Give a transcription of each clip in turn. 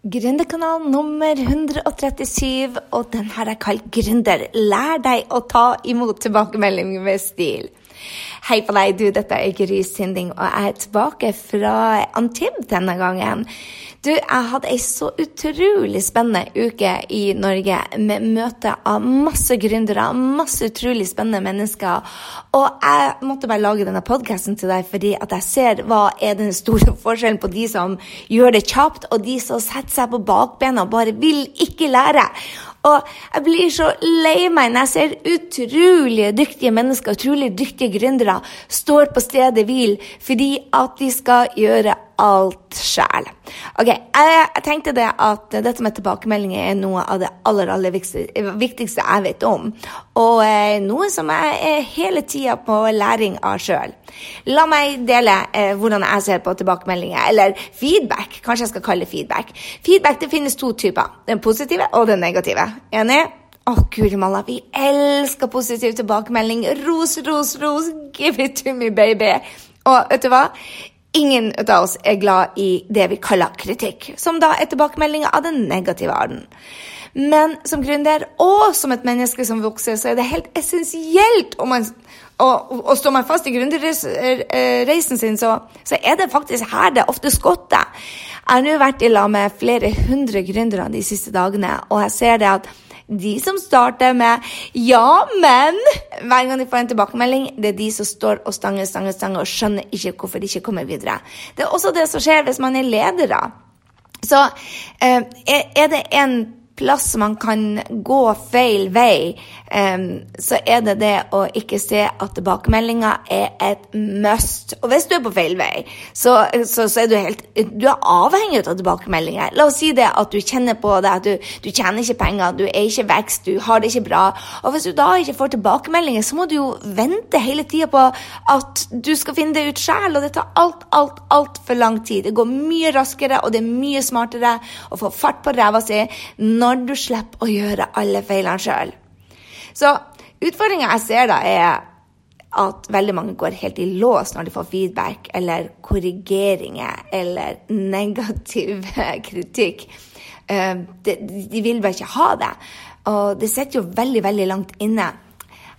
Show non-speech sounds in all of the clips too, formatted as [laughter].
Gründerkanal nummer 137, og den har jeg kalt Gründer. Lær deg å ta imot tilbakemelding med stil. Hei på deg, du. Dette er Gry Sinding, og jeg er tilbake fra Antibes denne gangen. Du, jeg hadde ei så utrolig spennende uke i Norge med møte av masse gründere, masse utrolig spennende mennesker. Og jeg måtte bare lage denne podkasten til deg fordi at jeg ser hva er den store [laughs] forskjellen på de som gjør det kjapt, og de som setter seg på bakbena og bare vil ikke lære. Og jeg blir så lei meg når jeg ser utrolig dyktige mennesker, utrolig dyktige gründere, står på stedet hvil fordi at de skal gjøre alt sjæl. Ok, jeg, tenkte det at dette med tilbakemeldinger er noe av det aller, aller viktigste jeg vet om. Og eh, noe som jeg er hele tida på læring av sjøl. La meg dele eh, hvordan jeg ser på tilbakemeldinger, eller feedback. Kanskje jeg skal kalle det feedback. Feedback det finnes to typer. Den positive og den negative. Enig? Å, oh, guri malla, vi elsker positiv tilbakemelding. Ros, ros, ros. Give it to me, baby. Og vet du hva? Ingen av oss er glad i det vi kaller kritikk, som da er tilbakemeldinger av den negative arten. Men som gründer og som et menneske som vokser, så er det helt essensielt om man og, og står man fast i gründerreisen sin, så, så, er det faktisk her det ofte skotter. Jeg har nå vært i lag med flere hundre gründere de siste dagene, og jeg ser det at de som starter med 'ja, men' hver gang de får en tilbakemelding, det er de som står og stanger, stanger, stanger og skjønner ikke hvorfor de ikke kommer videre. Det er også det som skjer hvis man er ledere. Så eh, er det en plass man kan gå feil vei, så er det det å ikke se at tilbakemeldinga er et must. Og hvis du er på feil vei, så, så, så er du helt Du er avhengig av tilbakemeldinger. La oss si det at du kjenner på det, at du, du tjener ikke penger, du er ikke vekst, du har det ikke bra. Og hvis du da ikke får tilbakemeldinger, så må du jo vente hele tida på at du skal finne det ut sjæl, og det tar alt, alt, altfor lang tid. Det går mye raskere, og det er mye smartere å få fart på ræva si når når du slipper å gjøre alle feilene sjøl. Så utfordringa jeg ser da, er at veldig mange går helt i lås når de får feedback eller korrigeringer eller [laughs] negativ [laughs] kritikk. Eh, de vil bare ikke ha det. Og det sitter jo veldig, veldig langt inne.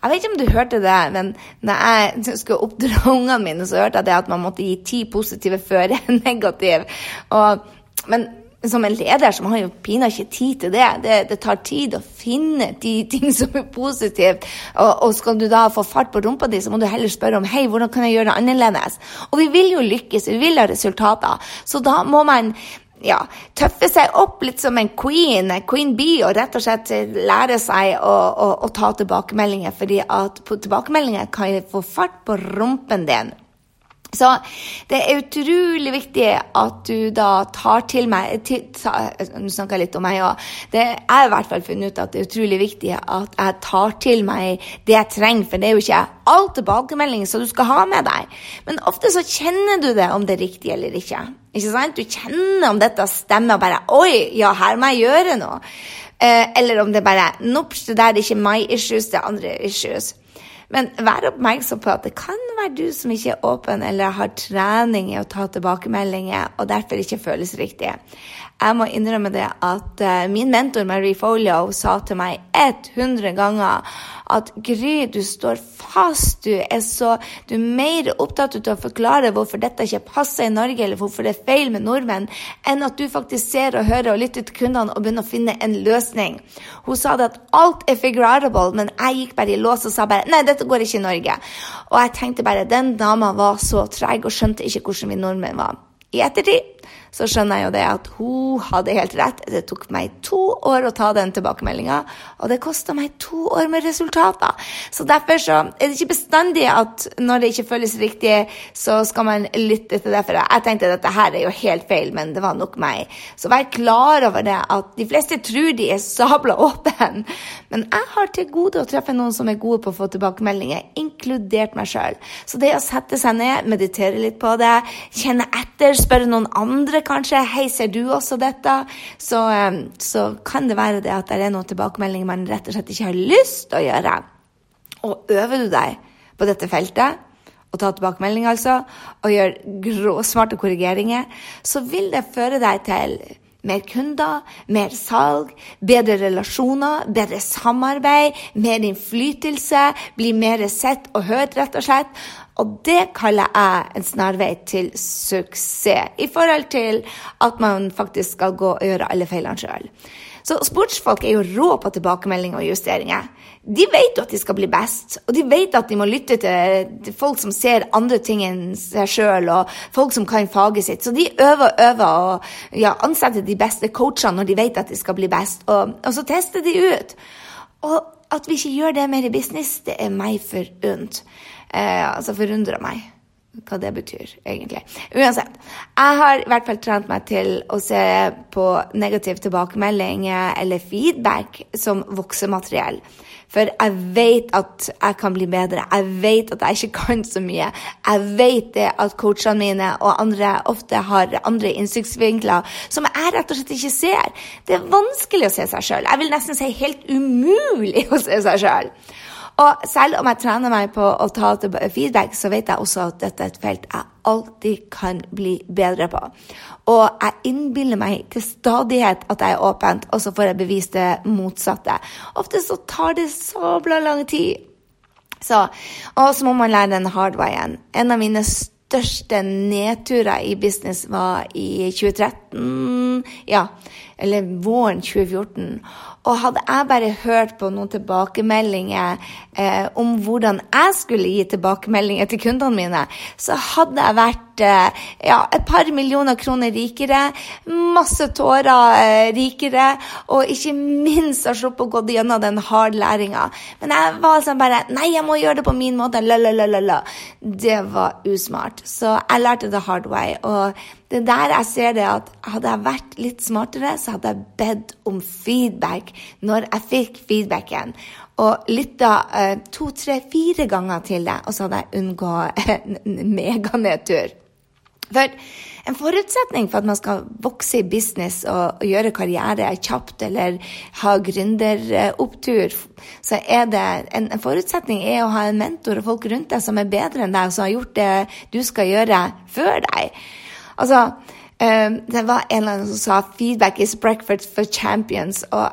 Jeg vet ikke om du hørte det, men når jeg [laughs] skulle oppdra ungene mine, så hørte jeg det at man måtte gi ti positive før en negativ. Og, men som en leder så har jo pinadø ikke tid til det. det. det. tar tid å finne de ting som er positivt. Og, og, skal du da få fart på rumpa di, så må du heller spørre om hei, hvordan kan jeg gjøre det annerledes. Og vi vil jo lykkes, vi vil ha resultater. Så da må man ja, tøffe seg opp litt som en queen, queen bee, og rett og slett lære seg å, å, å ta tilbakemeldinger. fordi at tilbakemeldinger kan få fart på rumpen din. Så det er utrolig viktig at du da tar til meg til, ta, Nå snakker jeg litt om meg òg. Det har i hvert fall funnet ut at det er utrolig viktig at jeg tar til meg det jeg trenger, for det er jo ikke all tilbakemelding som du skal ha med deg. Men ofte så kjenner du det om det er riktig eller ikke. Ikke sant? Du kjenner om dette stemmer og bare Oi, ja, her må jeg gjøre noe. Eh, eller om det bare Nops, det der er ikke my issues, det er andre issues. Men vær oppmerksom på at det kan være du som ikke er åpen eller har trening i å ta tilbakemeldinger, og derfor ikke føles riktig. Jeg må innrømme det at uh, min mentor Marie Folio sa til meg 100 ganger at Gry, du står fast. Du er så Du er mer opptatt av å forklare hvorfor dette ikke passer i Norge, eller hvorfor det er feil med nordmenn, enn at du faktisk ser og hører og lytter til kundene og begynner å finne en løsning. Hun sa det at alt er figurable, men jeg gikk bare i lås og sa bare nei, dette går ikke i Norge. Og jeg tenkte bare den dama var så treg og skjønte ikke hvordan vi nordmenn var. I ettertid så skjønner jeg jo det at hun hadde helt rett. Det tok meg to år å ta den tilbakemeldinga, og det kosta meg to år med resultater. Så derfor så er det ikke bestandig at når det ikke føles riktig, så skal man lytte til det. For jeg tenkte at dette her er jo helt feil, men det var nok meg. Så vær klar over det at de fleste tror de er sabla åpne. Men jeg har til gode å treffe noen som er gode på å få tilbakemeldinger, inkludert meg sjøl. Så det å sette seg ned, meditere litt på det, kjenne etter, spørre noen andre kanskje 'Hei, ser du også dette?' Så, så kan det være det at det er noen tilbakemeldinger man rett og slett ikke har lyst til å gjøre. Og øver du deg på dette feltet, og ta tilbakemelding altså, og gjør gråsmarte korrigeringer, så vil det føre deg til Mer kunder, mer salg, bedre relasjoner, bedre samarbeid, mer innflytelse, bli mer sett og hørt, rett og slett. Og det kaller jeg en snarvei til suksess, i forhold til at man faktisk skal gå og gjøre alle feilene sjøl. Så sportsfolk er jo rå på tilbakemelding og justeringer. De vet jo at de skal bli best, og de vet at de må lytte til folk som ser andre ting enn seg sjøl, og folk som kan faget sitt. Så de øver og øver og ja, ansetter de beste coachene når de vet at de skal bli best, og, og så tester de ut. Og at vi ikke gjør det mer i business, det er meg forunt. Eh, altså forundrer meg hva det betyr, egentlig. Uansett. Jeg har i hvert fall trent meg til å se på negativ tilbakemelding eller feedback som voksemateriell. For jeg vet at jeg kan bli bedre. Jeg vet at jeg ikke kan så mye. Jeg vet det at coachene mine og andre ofte har andre innsiktsvinkler som jeg rett og slett ikke ser. Det er vanskelig å se seg sjøl. Jeg vil nesten si helt umulig å se seg sjøl. Og selv om jeg trener meg på å ta feedback, så vet jeg også at dette er et felt jeg alltid kan bli bedre på. Og jeg innbiller meg til stadighet at jeg er åpent, og så får jeg bevist det motsatte. Ofte så tar det så bra lang tid. Så, og så må man lære den hardwayen. En av mine største nedturer i business var i 2013. Ja, eller våren 2014. Og hadde jeg bare hørt på noen tilbakemeldinger eh, om hvordan jeg skulle gi tilbakemeldinger til kundene mine, så hadde jeg vært eh, ja, et par millioner kroner rikere, masse tårer eh, rikere, og ikke minst har sluppet å gå gjennom den harde læringa. Men jeg var altså bare Nei, jeg må gjøre det på min måte. La. Det var usmart. Så jeg lærte the hard way. og det er der jeg ser det at hadde jeg vært litt smartere, så hadde jeg bedt om feedback når jeg fikk feedbacken. Og lytta eh, to, tre, fire ganger til det, og så hadde jeg unngått [laughs] en meganedtur. For en forutsetning for at man skal vokse i business og, og gjøre karriere kjapt eller ha gründeropptur, så er det en, en, forutsetning er å ha en mentor og folk rundt deg som er bedre enn deg, og som har gjort det du skal gjøre før deg. Altså, um, det var en eller annen som sa 'feedback is breakfast for champions'. Og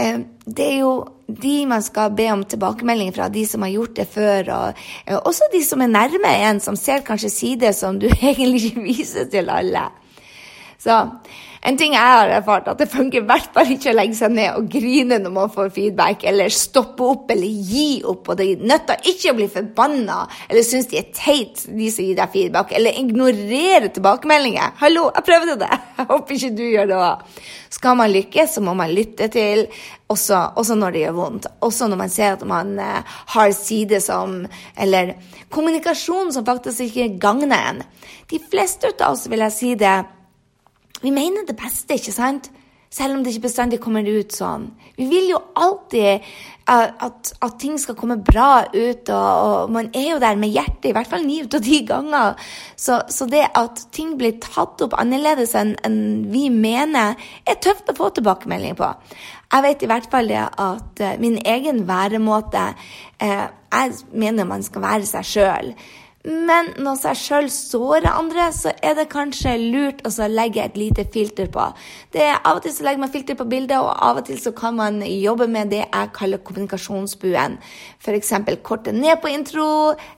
um, det er jo de man skal be om tilbakemelding fra, de som har gjort det før. Og uh, også de som er nærme en, som ser kanskje sider som du [laughs] egentlig ikke viser til alle. Så en ting jeg har erfart, at det funker i hvert fall ikke å legge seg ned og grine når man får feedback, eller stoppe opp eller gi opp. Og det nytter ikke å bli forbanna eller synes de er teit, de som gir deg feedback, eller ignorere tilbakemeldinger. Hallo, jeg prøvde det! [laughs] Jeg håper ikke du gjør det òg. Skal man lykkes, så må man lytte til, også, også, når det gjør vondt. Også når man ser at man uh, har sider som Eller kommunikasjon som faktisk ikke gagner en. De fleste av oss, vil jeg si det, vi mener det beste, ikke sant? Selv om det ikke bestandig kommer ut sånn. Vi vil jo alltid uh, at, at, ting skal komme bra ut, og, og, man er jo der med hjertet, i hvert fall ni ut av ti ganger. Så, så, det at ting blir tatt opp annerledes enn en vi mener, er tøft å få tilbakemelding på. Jeg vet i hvert fall det at uh, min egen væremåte uh, Jeg mener man skal være seg sjøl. Men når seg sjøl sårer andre, så er det kanskje lurt å legge et lite filter på. Det er Av og til så legger man filter på bildet, og av og til så kan man jobbe med det jeg kaller kommunikasjonsbuen. F.eks. korte ned på intro,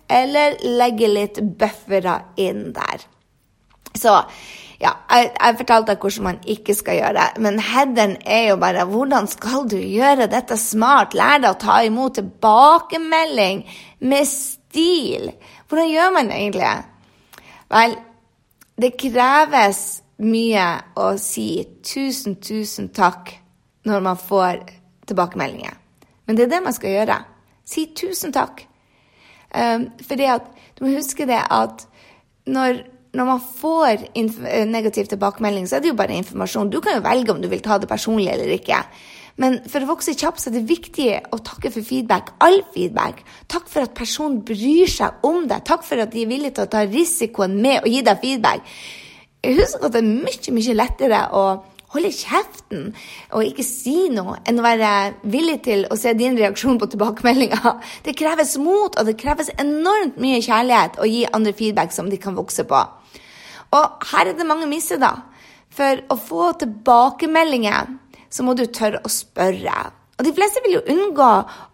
eller legge litt buffere inn der. Så ja, jeg, jeg fortalte deg hvordan man ikke skal gjøre det, men headeren er jo bare hvordan skal du gjøre dette smart? Lær deg å ta imot tilbakemelding med stil. Hvordan gjør man det egentlig? Vel, det kreves mye å si tusen, tusen takk når man får tilbakemeldinger. Men det er det man skal gjøre. Si tusen takk. Um, fordi du må huske det at når, når man får negativ tilbakemelding, så er det jo bare informasjon. Du kan jo velge om du vil ta det personlig eller ikke. Men for å vokse kjapt så er det viktig å takke for feedback. All feedback. Takk for at personen bryr seg om deg. Takk for at de er villige til å ta risikoen med å gi deg feedback. Husk at det er mye, mye lettere å holde kjeften og ikke si noe, enn å være villig til å se din reaksjon på tilbakemeldinga. [laughs] Det kreves mot, og det kreves enormt mye kjærlighet å gi andre feedback som de kan vokse på. Og her er det mange misser, da. For å få tilbakemeldinger, så må du tørre å spørre. Og de fleste vil jo unngå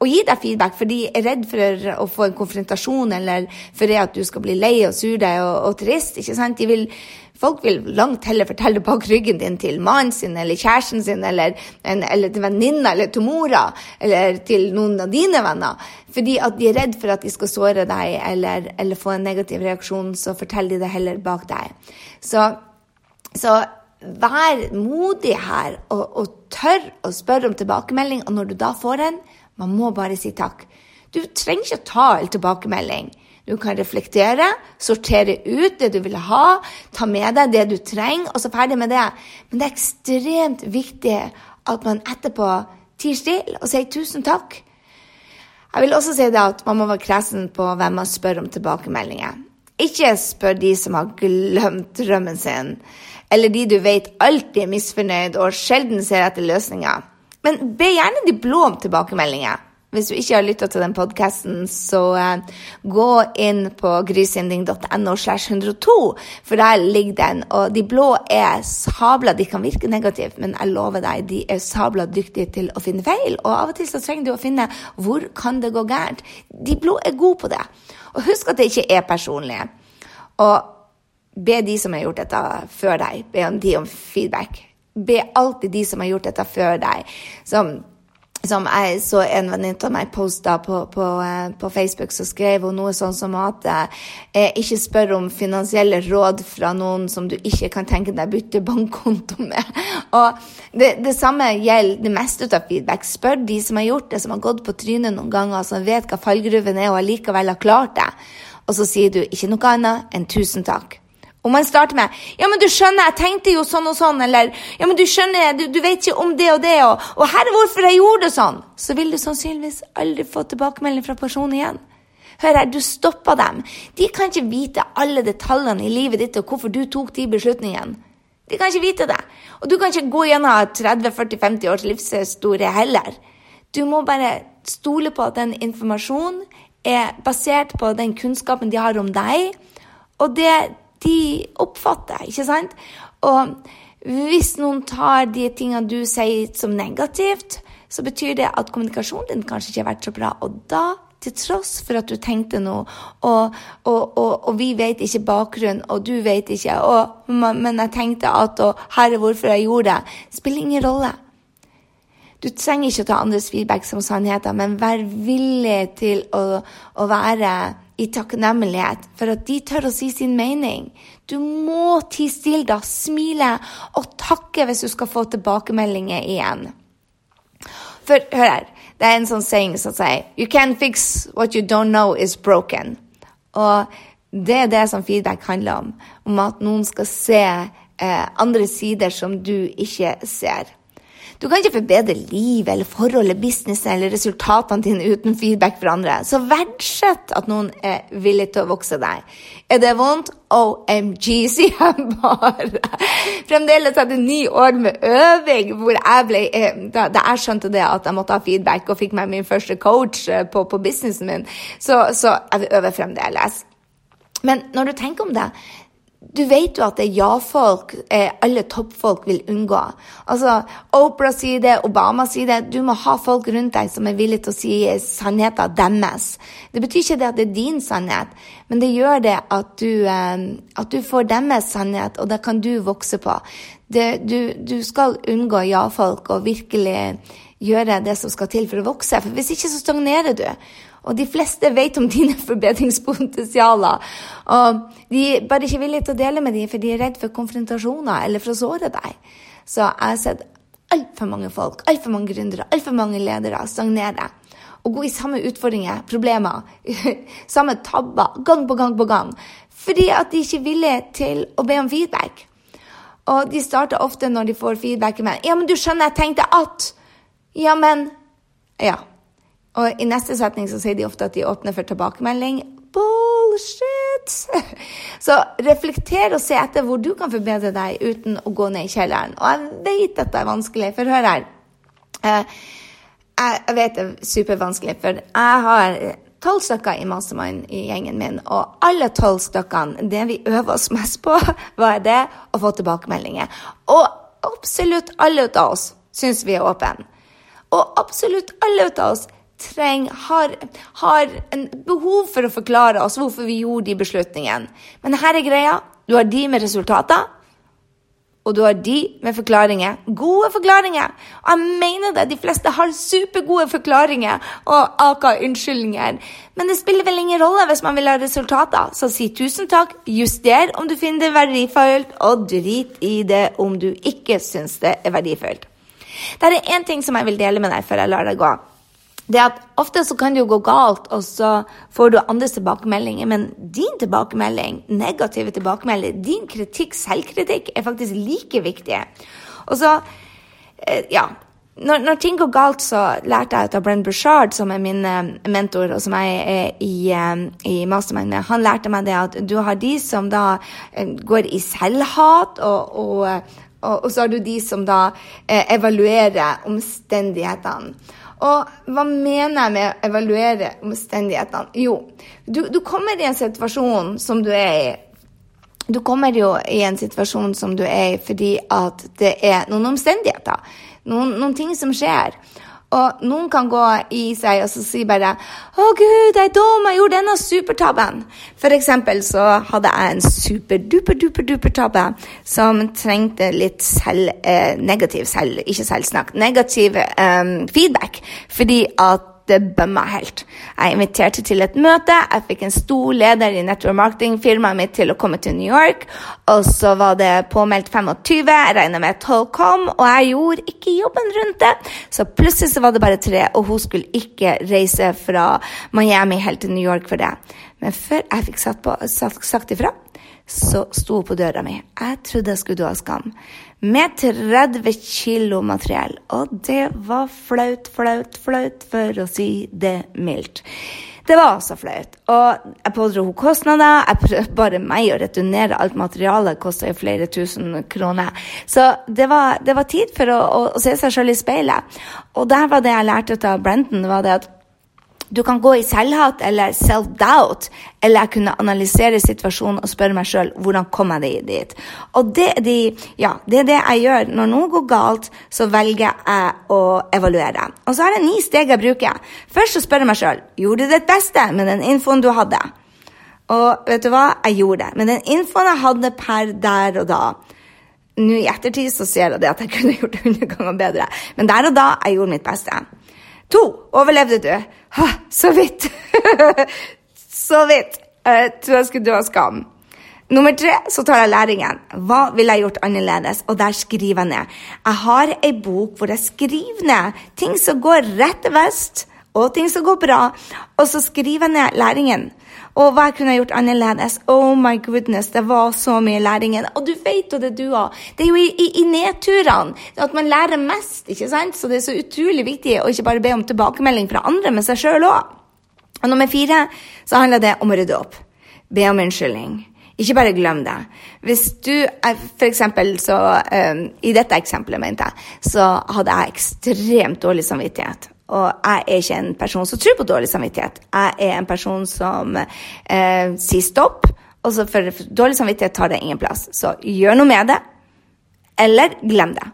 å gi deg feedback, for de er redd for å få en konfrontasjon, eller for det at du skal bli lei og sur deg og, og trist. ikke sant? De vil Folk vil langt heller fortelle bak ryggen din til mannen sin eller kjæresten sin eller, en, eller til venninna eller til mora eller til noen av dine venner. Fordi at de er redd for at de skal såre deg eller, eller få en negativ reaksjon, så forteller de det heller bak deg. Så, så vær modig her og, og tør å spørre om tilbakemelding, og når du da får en, man må bare si takk. Du trenger ikke å ta all tilbakemelding. Du kan reflektere, sortere ut det du vil ha, ta med deg det du trenger, og så ferdig med det. Men det er ekstremt viktig at man etterpå tier stille og sier tusen takk. Jeg vil også si det at man må være kresen på hvem man spør om tilbakemeldinger. Ikke spør de som har glemt drømmen sin, eller de du vet alltid er misfornøyd og sjelden ser etter løsninger. Men be gjerne de blå om tilbakemeldinger. Hvis du ikke har lytta til den podkasten, så uh, gå inn på grysynding.no slash 102, for der ligger den. Og de blå er sabla De kan virke negativt, men jeg lover deg, de er sabla dyktige til å finne feil. Og av og til så trenger du å finne hvor kan det gå gærent. De blå er gode på det. Og husk at det ikke er personlig. Og be de som har gjort dette før deg, be om de om feedback. Be alltid de som har gjort dette før deg. som som jeg så en venninne av meg posta på, på, eh, på, Facebook, så skrev hun noe sånn som at eh, ikke spør om finansielle råd fra noen som du ikke kan tenke deg bytte bankkonto med. [laughs] Og det, det, samme gjelder det meste av feedback. Spør de som har gjort det, som har gått på trynet noen ganger, som vet hva fallgruven er og allikevel har klart det. Og så sier du ikke noe annet enn tusen takk. Om man starter med 'Ja, men du skjønner, jeg tenkte jo sånn og sånn', eller 'Ja, men du skjønner, du, du vet ikke om det og det', og, og 'Her er hvorfor jeg gjorde det sånn', så vil du sannsynligvis aldri få tilbakemelding fra personen igjen. Hør her, du stopper dem. De kan ikke vite alle detaljene i livet ditt og hvorfor du tok de beslutningene. De kan ikke vite det. Og du kan ikke gå gjennom 30-40-50 års livshistorie heller. Du må bare stole på at den informasjonen er basert på den kunnskapen de har om deg, og det de oppfatter, ikke sant? Og hvis noen tar de tingene du sier som negativt, så betyr det at kommunikasjonen din kanskje ikke har vært så bra. Og da, til tross for at du tenkte noe, og, og, og, og vi vet ikke bakgrunnen, og du vet ikke, men jeg tenkte at Og her er hvorfor jeg gjorde det, spiller ingen rolle. Du trenger ikke å ta andres feedback som sannheter, men vær villig til å, å være i takknemlighet for at de tør å si sin mening. Du må tie stille, da, smile og takke hvis du skal få tilbakemeldinger igjen. For hør her, det er en sånn saying som sier You can't fix what you don't know is broken. Og det er det som feedback handler om. Om at noen skal se eh, andre sider som du ikke ser. Du kan ikke forbedre livet eller forholdet, businessen eller resultatene dine uten feedback fra andre. Så verdsett at noen er villig til å vokse deg. Er det vondt? OMG, sier jeg bare. Fremdeles etter ni år med øving, hvor jeg ble, eh, da, jeg skjønte det at jeg måtte ha feedback og fikk meg min første coach eh, på, på businessen min, så, så jeg øver fremdeles. Men når du tenker om det, du vet jo at det er ja-folk eh, alle toppfolk vil unngå. Altså, Oprah sier det, Obama sier det. Du må ha folk rundt deg som er villige til å si sannheten deres. Det betyr ikke det at det er din sannhet, men det gjør det at du, eh, at du får deres sannhet, og det kan du vokse på. Det, du, du skal unngå ja-folk og virkelig gjøre det som skal til for å vokse, for hvis ikke så stagnerer du. Og de fleste vet om dine [laughs] forbedringspotensialer. Og de er bare ikke villige til å dele med dem, for de er redd for konfrontasjoner eller for å såre deg. Så jeg har sett altfor mange folk, altfor mange gründere, altfor mange ledere stagnere. Og gå i samme utfordringer, problemer, [laughs] samme tabber, gang på gang på gang. Fordi at de ikke er villige til å be om feedback. Og de starter ofte når de får feedback med 'Ja, men du skjønner, jeg tenkte at' Ja, men Ja. Og i neste setning så sier de ofte at de åpner for tilbakemelding. Bullshit! [laughs] Så reflekter og se etter hvor du kan forbedre deg uten å gå ned i kjelleren. Og jeg vet at det er vanskelig, for hør her. Eh, jeg vet det er supervanskelig, for jeg har tolv stykker i Mastermind i gjengen min, og alle tolv stykkene, det vi øver oss mest på, [laughs] var det å få tilbakemeldinger. Og absolutt alle av oss syns vi er åpne. Og absolutt alle av oss treng, har, har behov for å forklare oss hvorfor vi gjorde de beslutningene. Men her er greia. Du har de med resultater, og du har de med forklaringer. Gode forklaringer! Og jeg mener det, de fleste har supergode forklaringer og aka unnskyldninger. Men det spiller vel ingen rolle hvis man vil ha resultater. Så si tusen takk, juster om du finner det verdifullt, og drit i det om du ikke syns det er verdifullt. Det er én ting som jeg vil dele med deg før jeg lar deg gå det at ofte så kan det jo gå galt, og så får du andres tilbakemeldinger, men din tilbakemelding, negative tilbakemelding, din kritikk, selvkritikk, er faktisk like viktig. Og så, eh, ja når, når, ting går galt, så lærte jeg av Brenn Bushard, som er min eh, mentor, og som jeg er i, eh, i Mastermind med. Han lærte meg det at du har de som da går i selvhat, og, og, og, så har du de som da evaluerer omstendighetene. Og hva mener jeg med å evaluere omstendighetene? Jo, du, du, kommer i en situasjon som du er i. Du kommer jo i en situasjon som du er i fordi at det er noen omstendigheter. Noen, noen ting som skjer. Og noen kan gå i seg og så si bare 'Å, gud, jeg er dum, jeg gjorde denne supertabben'. For eksempel så hadde jeg en super-duper-duper-duper-tabbe som trengte litt selv, eh, negativ selv, ikke selvsnakk, negativ eh, feedback. Fordi at det bømma helt. Jeg inviterte til et møte. Jeg fikk en stor leder i network marketing-firmaet mitt til å komme til New York. Og så var det påmeldt 25. Jeg regna med at 12 kom, og jeg gjorde ikke jobben rundt det. Så plutselig så var det bare tre, og hun skulle ikke reise fra Miami helt til New York for det. Men før jeg fikk sagt, på, sagt, sagt ifra, så sto hun på døra mi. Jeg trodde jeg skulle dø av skam med 30 kilo materiell. Og det var flaut, flaut, flaut, for å si det mildt. Det var altså flaut. Og jeg pådro henne kostnader. Jeg prøvde bare meg å returnere alt materialet. Kosta jo flere tusen kroner. Så det var, det var tid for å, å, å se seg sjøl i speilet. Og der var det jeg lærte av Brenton, var det at du kan gå i selvhat eller self-doubt, eller jeg kunne analysere situasjonen og spørre meg sjøl hvordan kom jeg dit. Og det er, de, ja, det er det jeg gjør. Når noe går galt, så velger jeg å evaluere. Og så har jeg ni steg jeg bruker. Først så spør jeg meg sjøl gjorde du ditt beste med den infoen du hadde. Og vet du hva? Jeg gjorde det. Men den infoen jeg hadde per der og da Nå i ettertid så ser jeg det at jeg kunne gjort det 100 ganger bedre. Men der og da jeg gjorde mitt beste. To. Overlevde du? Ha, så vidt. [laughs] så vidt. Jeg tror jeg skulle dø av skam. Nummer tre så tar jeg læringen. Hva ville jeg gjort annerledes? Og der skriver jeg ned. Jeg har ei bok hvor jeg skriver ned ting som går rett vest, og ting som går bra. Og så skriver jeg ned læringen. Og hva jeg kunne gjort annerledes? Oh my goodness, det var så mye læringen. Og du vet jo det, du òg. Det er jo i, i, i nedturene at man lærer mest, ikke sant? Så det er så utrolig viktig å ikke bare be om tilbakemelding fra andre, men seg sjøl òg. Og nummer fire så handler det om å rydde opp. Be om unnskyldning. Ikke bare glem det. Hvis du For eksempel så um, I dette eksempelet, mente jeg, så hadde jeg ekstremt dårlig samvittighet. Og jeg er ikke en person som tror på dårlig samvittighet. Jeg er en person som eh, sier stopp, og så for dårlig samvittighet tar det ingen plass. Så gjør noe med det, eller glem det.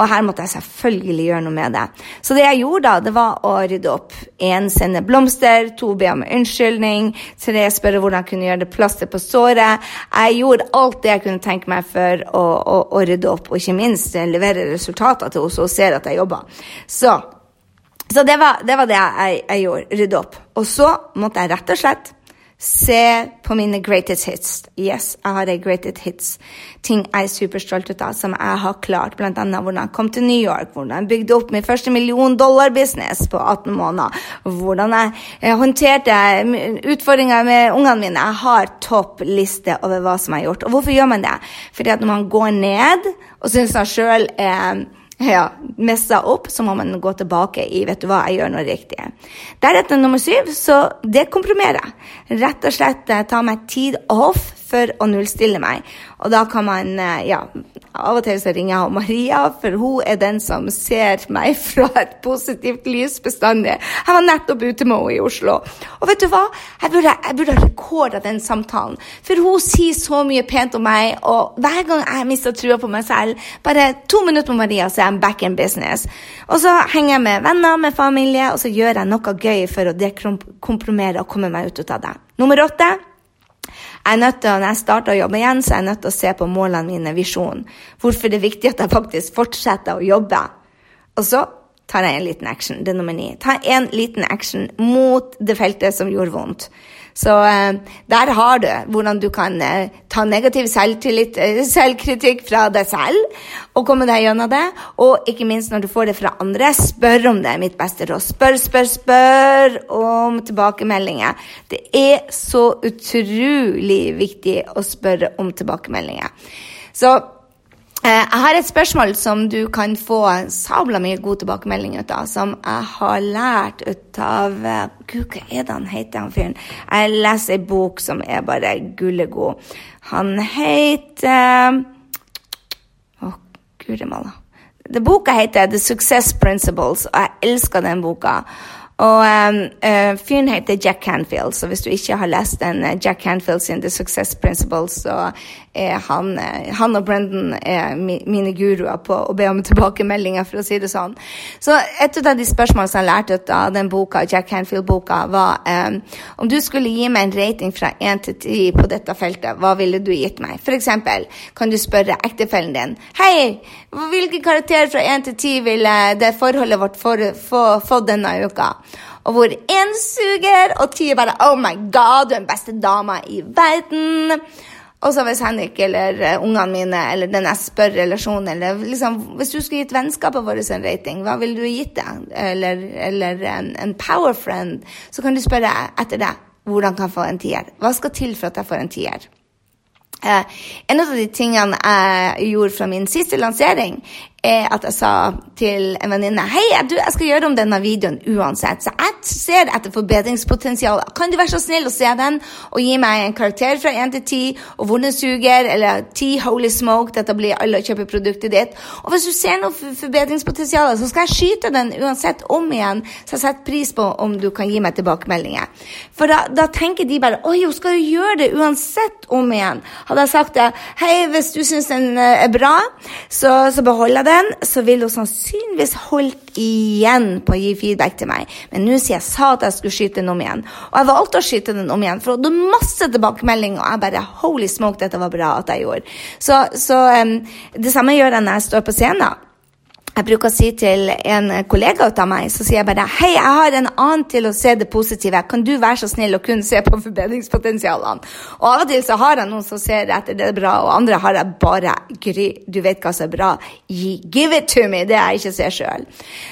Og her måtte jeg selvfølgelig gjøre noe med det. Så det jeg gjorde da, det var å rydde opp. Én sende blomster, to be om unnskyldning, tre spørre hvordan jeg kunne gjøre det plaster på såret. Jeg gjorde alt det jeg kunne tenke meg for å, å, å rydde opp, og ikke minst levere resultater til henne, så hun ser at jeg jobber. Så så det var det, var det jeg, jeg, gjorde. Rydde opp. Og så måtte jeg rett og slett se på mine greatest hits. Yes, jeg har ei greatest hits. Ting jeg er superstolt av, som jeg har klart. Blant annet hvordan jeg kom til New York, hvordan jeg bygde opp min første million dollar-business på 18 måneder. Hvordan jeg håndterte utfordringer med ungene mine. Jeg har topp liste over hva som er gjort. Og hvorfor gjør man det? Fordi at når man går ned og syns man sjøl er ja, messa opp, så må man gå tilbake i vet du hva, jeg gjør noe riktig. Deretter nummer syv, så dekompromere. Rett og slett eh, ta meg tid off for å nullstille meg. Og da kan man, eh, ja Av og til så ringer jeg Maria, for hun er den som ser meg [laughs] fra et positivt lys bestandig. Jeg var nettopp ute med henne i Oslo. Og vet du hva? Jeg burde, jeg burde ha rekorda den samtalen. For hun sier så mye pent om meg, og hver gang jeg mister trua på meg selv, bare to minutter med Maria, så er jeg back in business. Og så henger jeg med venner, med familie, og så gjør jeg noe gøy for å dekompromere og komme meg ut av det. Nummer åtte. Jeg er nødt til, Når jeg starter å jobbe igjen, så er jeg nødt til å se på målene mine, visjonen. Hvorfor det er viktig at jeg faktisk fortsetter å jobbe. Og så tar jeg en liten action. Det er nummer ni. Ta en liten action mot det feltet som gjorde vondt. Så eh, der har du hvordan du kan eh, ta negativ selvtillit, eh, selvkritikk fra deg selv og komme deg gjennom det. Og ikke minst når du får det fra andre, spør om det, er mitt beste råd. Spør, spør, spør om tilbakemeldinger. Det er så utrolig viktig å spørre om tilbakemeldinger. Så jeg har et spørsmål som du kan få sabla mye god tilbakemelding ut av, som jeg har lært ut av eh, Gud, hva er det han heter, han fyren? Jeg leser ei bok som er bare gullegod. Han heter Å, oh, guri malla. Boka heter The Success Principles, og jeg elsker den boka. Og uh, fyren heter Jack Canfield, så hvis du ikke har lest den uh, Jack Canfield sin The Success Principles, så er han, uh, han og Brendan er mi, mine guruer på å be om tilbakemeldinger, for å si det sånn. Så et av de spørsmålene som jeg lærte av den boka, Jack Canfield-boka, var um, om du skulle gi meg en rating fra 1 til 10 på dette feltet, hva ville du gitt meg? For eksempel kan du spørre ektefellen din Hei, hvilken karakter fra 1 til 10 ville det forholdet vårt få denne uka? Og hvor én suger, og ti bare Oh my God, du er den beste dama i verden. Og så hvis Henrik eller uh, ungene mine eller den jeg spør relasjonen eller liksom, Hvis du skulle gitt vennskapet vårt en rating, hva ville du gitt det? Eller, eller en, en power friend? Så kan du spørre etter det. Hvordan kan jeg få en tier? Hva skal til for at jeg får en tier? Eh, en av de tingene jeg gjorde fra min siste lansering, er at jeg sa til en venninne Hei, du, jeg skal gjøre om denne videoen uansett, så jeg ser etter forbedringspotensial. Kan du være så snill å se den og gi meg en karakter fra 1 til 10, og hvor eller 10 holy smoke, dette blir alle kjøper kjøpe produktet ditt. Og hvis du ser noe forbedringspotensial, så skal jeg skyte den uansett om igjen, så jeg setter pris på om du kan gi meg tilbakemeldinger. For da, da tenker de bare Oi, hun skal jo gjøre det uansett om igjen. Hadde jeg sagt det, hei, hvis du syns den eh, er bra, så, så beholder jeg den, så ville hun sannsynligvis holdt igjen på å gi feedback til meg. Men nå sier jeg sa at jeg skulle skyte den om igjen. Og jeg valgte å skyte den om igjen, for det var masse tilbakemelding, og jeg bare Holy smoke, dette var bra at jeg gjorde. Så, så um, det samme gjør jeg når jeg står på scenen jeg bruker å si til en kollega av meg, så sier jeg bare Hei, jeg har en annen til å se det positive. Kan du være så snill å kun se på forbedringspotensialene? Og av og til så har jeg noen som ser etter det er bra, og andre har jeg bare Gry, du vet hva som er bra. Give it to me! Det jeg ikke ser sjøl.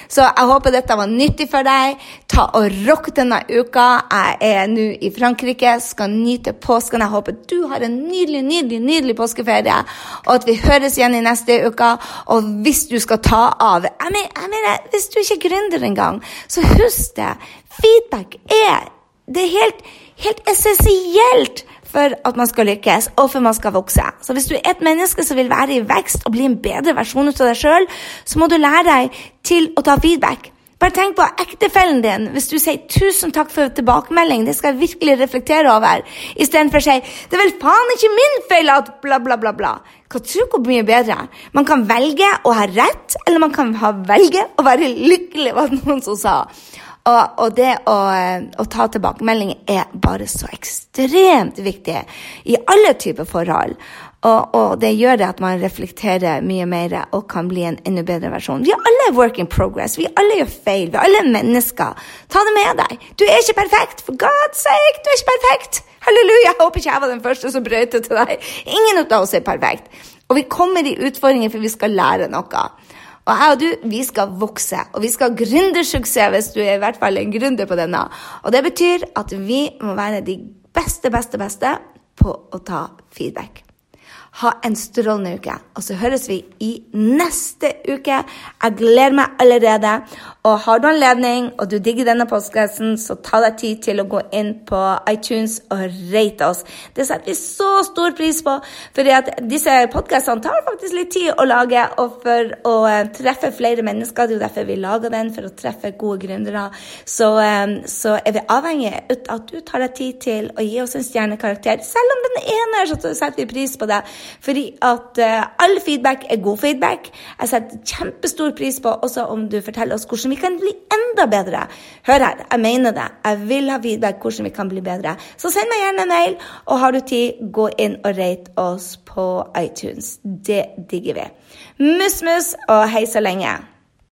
Så jeg håper dette var nyttig for deg. Ta og rock denne uka. Jeg er nå i Frankrike, skal nyte påsken. Jeg håper du har en nydelig, nydelig, nydelig påskeferie, og at vi høres igjen i neste uke. Og hvis du skal ta av. Jeg mener, jeg mener, hvis du ikke er gründer engang, så husk det. Feedback er, det er helt, helt essensielt for at man skal lykkes, og for man skal vokse. Så hvis du er et menneske som vil være i vekst og bli en bedre versjon av deg sjøl, så må du lære deg til å ta feedback. Bare tenk på ektefellen din. Hvis du sier 'tusen takk for tilbakemelding', det skal jeg virkelig reflektere over, istedenfor å si 'det er vel faen ikke min feil at bla, bla, bla', bla. Hva tror du mye bedre? Man kan velge å ha rett, eller man kan velge å være lykkelig, var det noen som sa. Og, og det å, å, ta tilbakemelding er bare så ekstremt viktig i alle typer forhold. Og, og, det gjør det at man reflekterer mye mer og kan bli en enda bedre versjon. Vi er alle work in progress. Vi alle gjør feil. Vi er alle mennesker. Ta det med deg. Du er ikke perfekt. For God's sake, du er ikke perfekt. Halleluja. Jeg håper ikke jeg var den første som brøt til deg. Ingen av oss er perfekt. Og vi kommer i utfordringer for vi skal lære noe. Og jeg og du, vi skal vokse, og vi skal ha gründersuksess hvis du er i hvert fall en gründer på denne. Og det betyr at vi må være de beste, beste, beste på å ta feedback. Ha en strålende uke. Og så høres vi i neste uke. Jeg gleder meg allerede. Og har du anledning, og du digger denne postkassen, så ta deg tid til å gå inn på iTunes og rate oss. Det setter vi så stor pris på, for disse podkastene tar faktisk litt tid å lage. Og for å uh, treffe flere mennesker, det er jo derfor vi lager den, for å treffe gode gründere, så, um, så, er vi avhengig av at du tar deg tid til å gi oss en stjernekarakter. Selv om den ene er, så setter vi pris på det. Fordi at uh, all feedback er god feedback. Jeg setter kjempestor pris på også om du forteller oss hvordan vi kan bli enda bedre. Hør her, jeg mener det. Jeg vil ha feedback hvordan vi kan bli bedre. Så send meg gjerne en mail, og har du tid, gå inn og rate oss på iTunes. Det digger vi. Muss, muss og hei så lenge.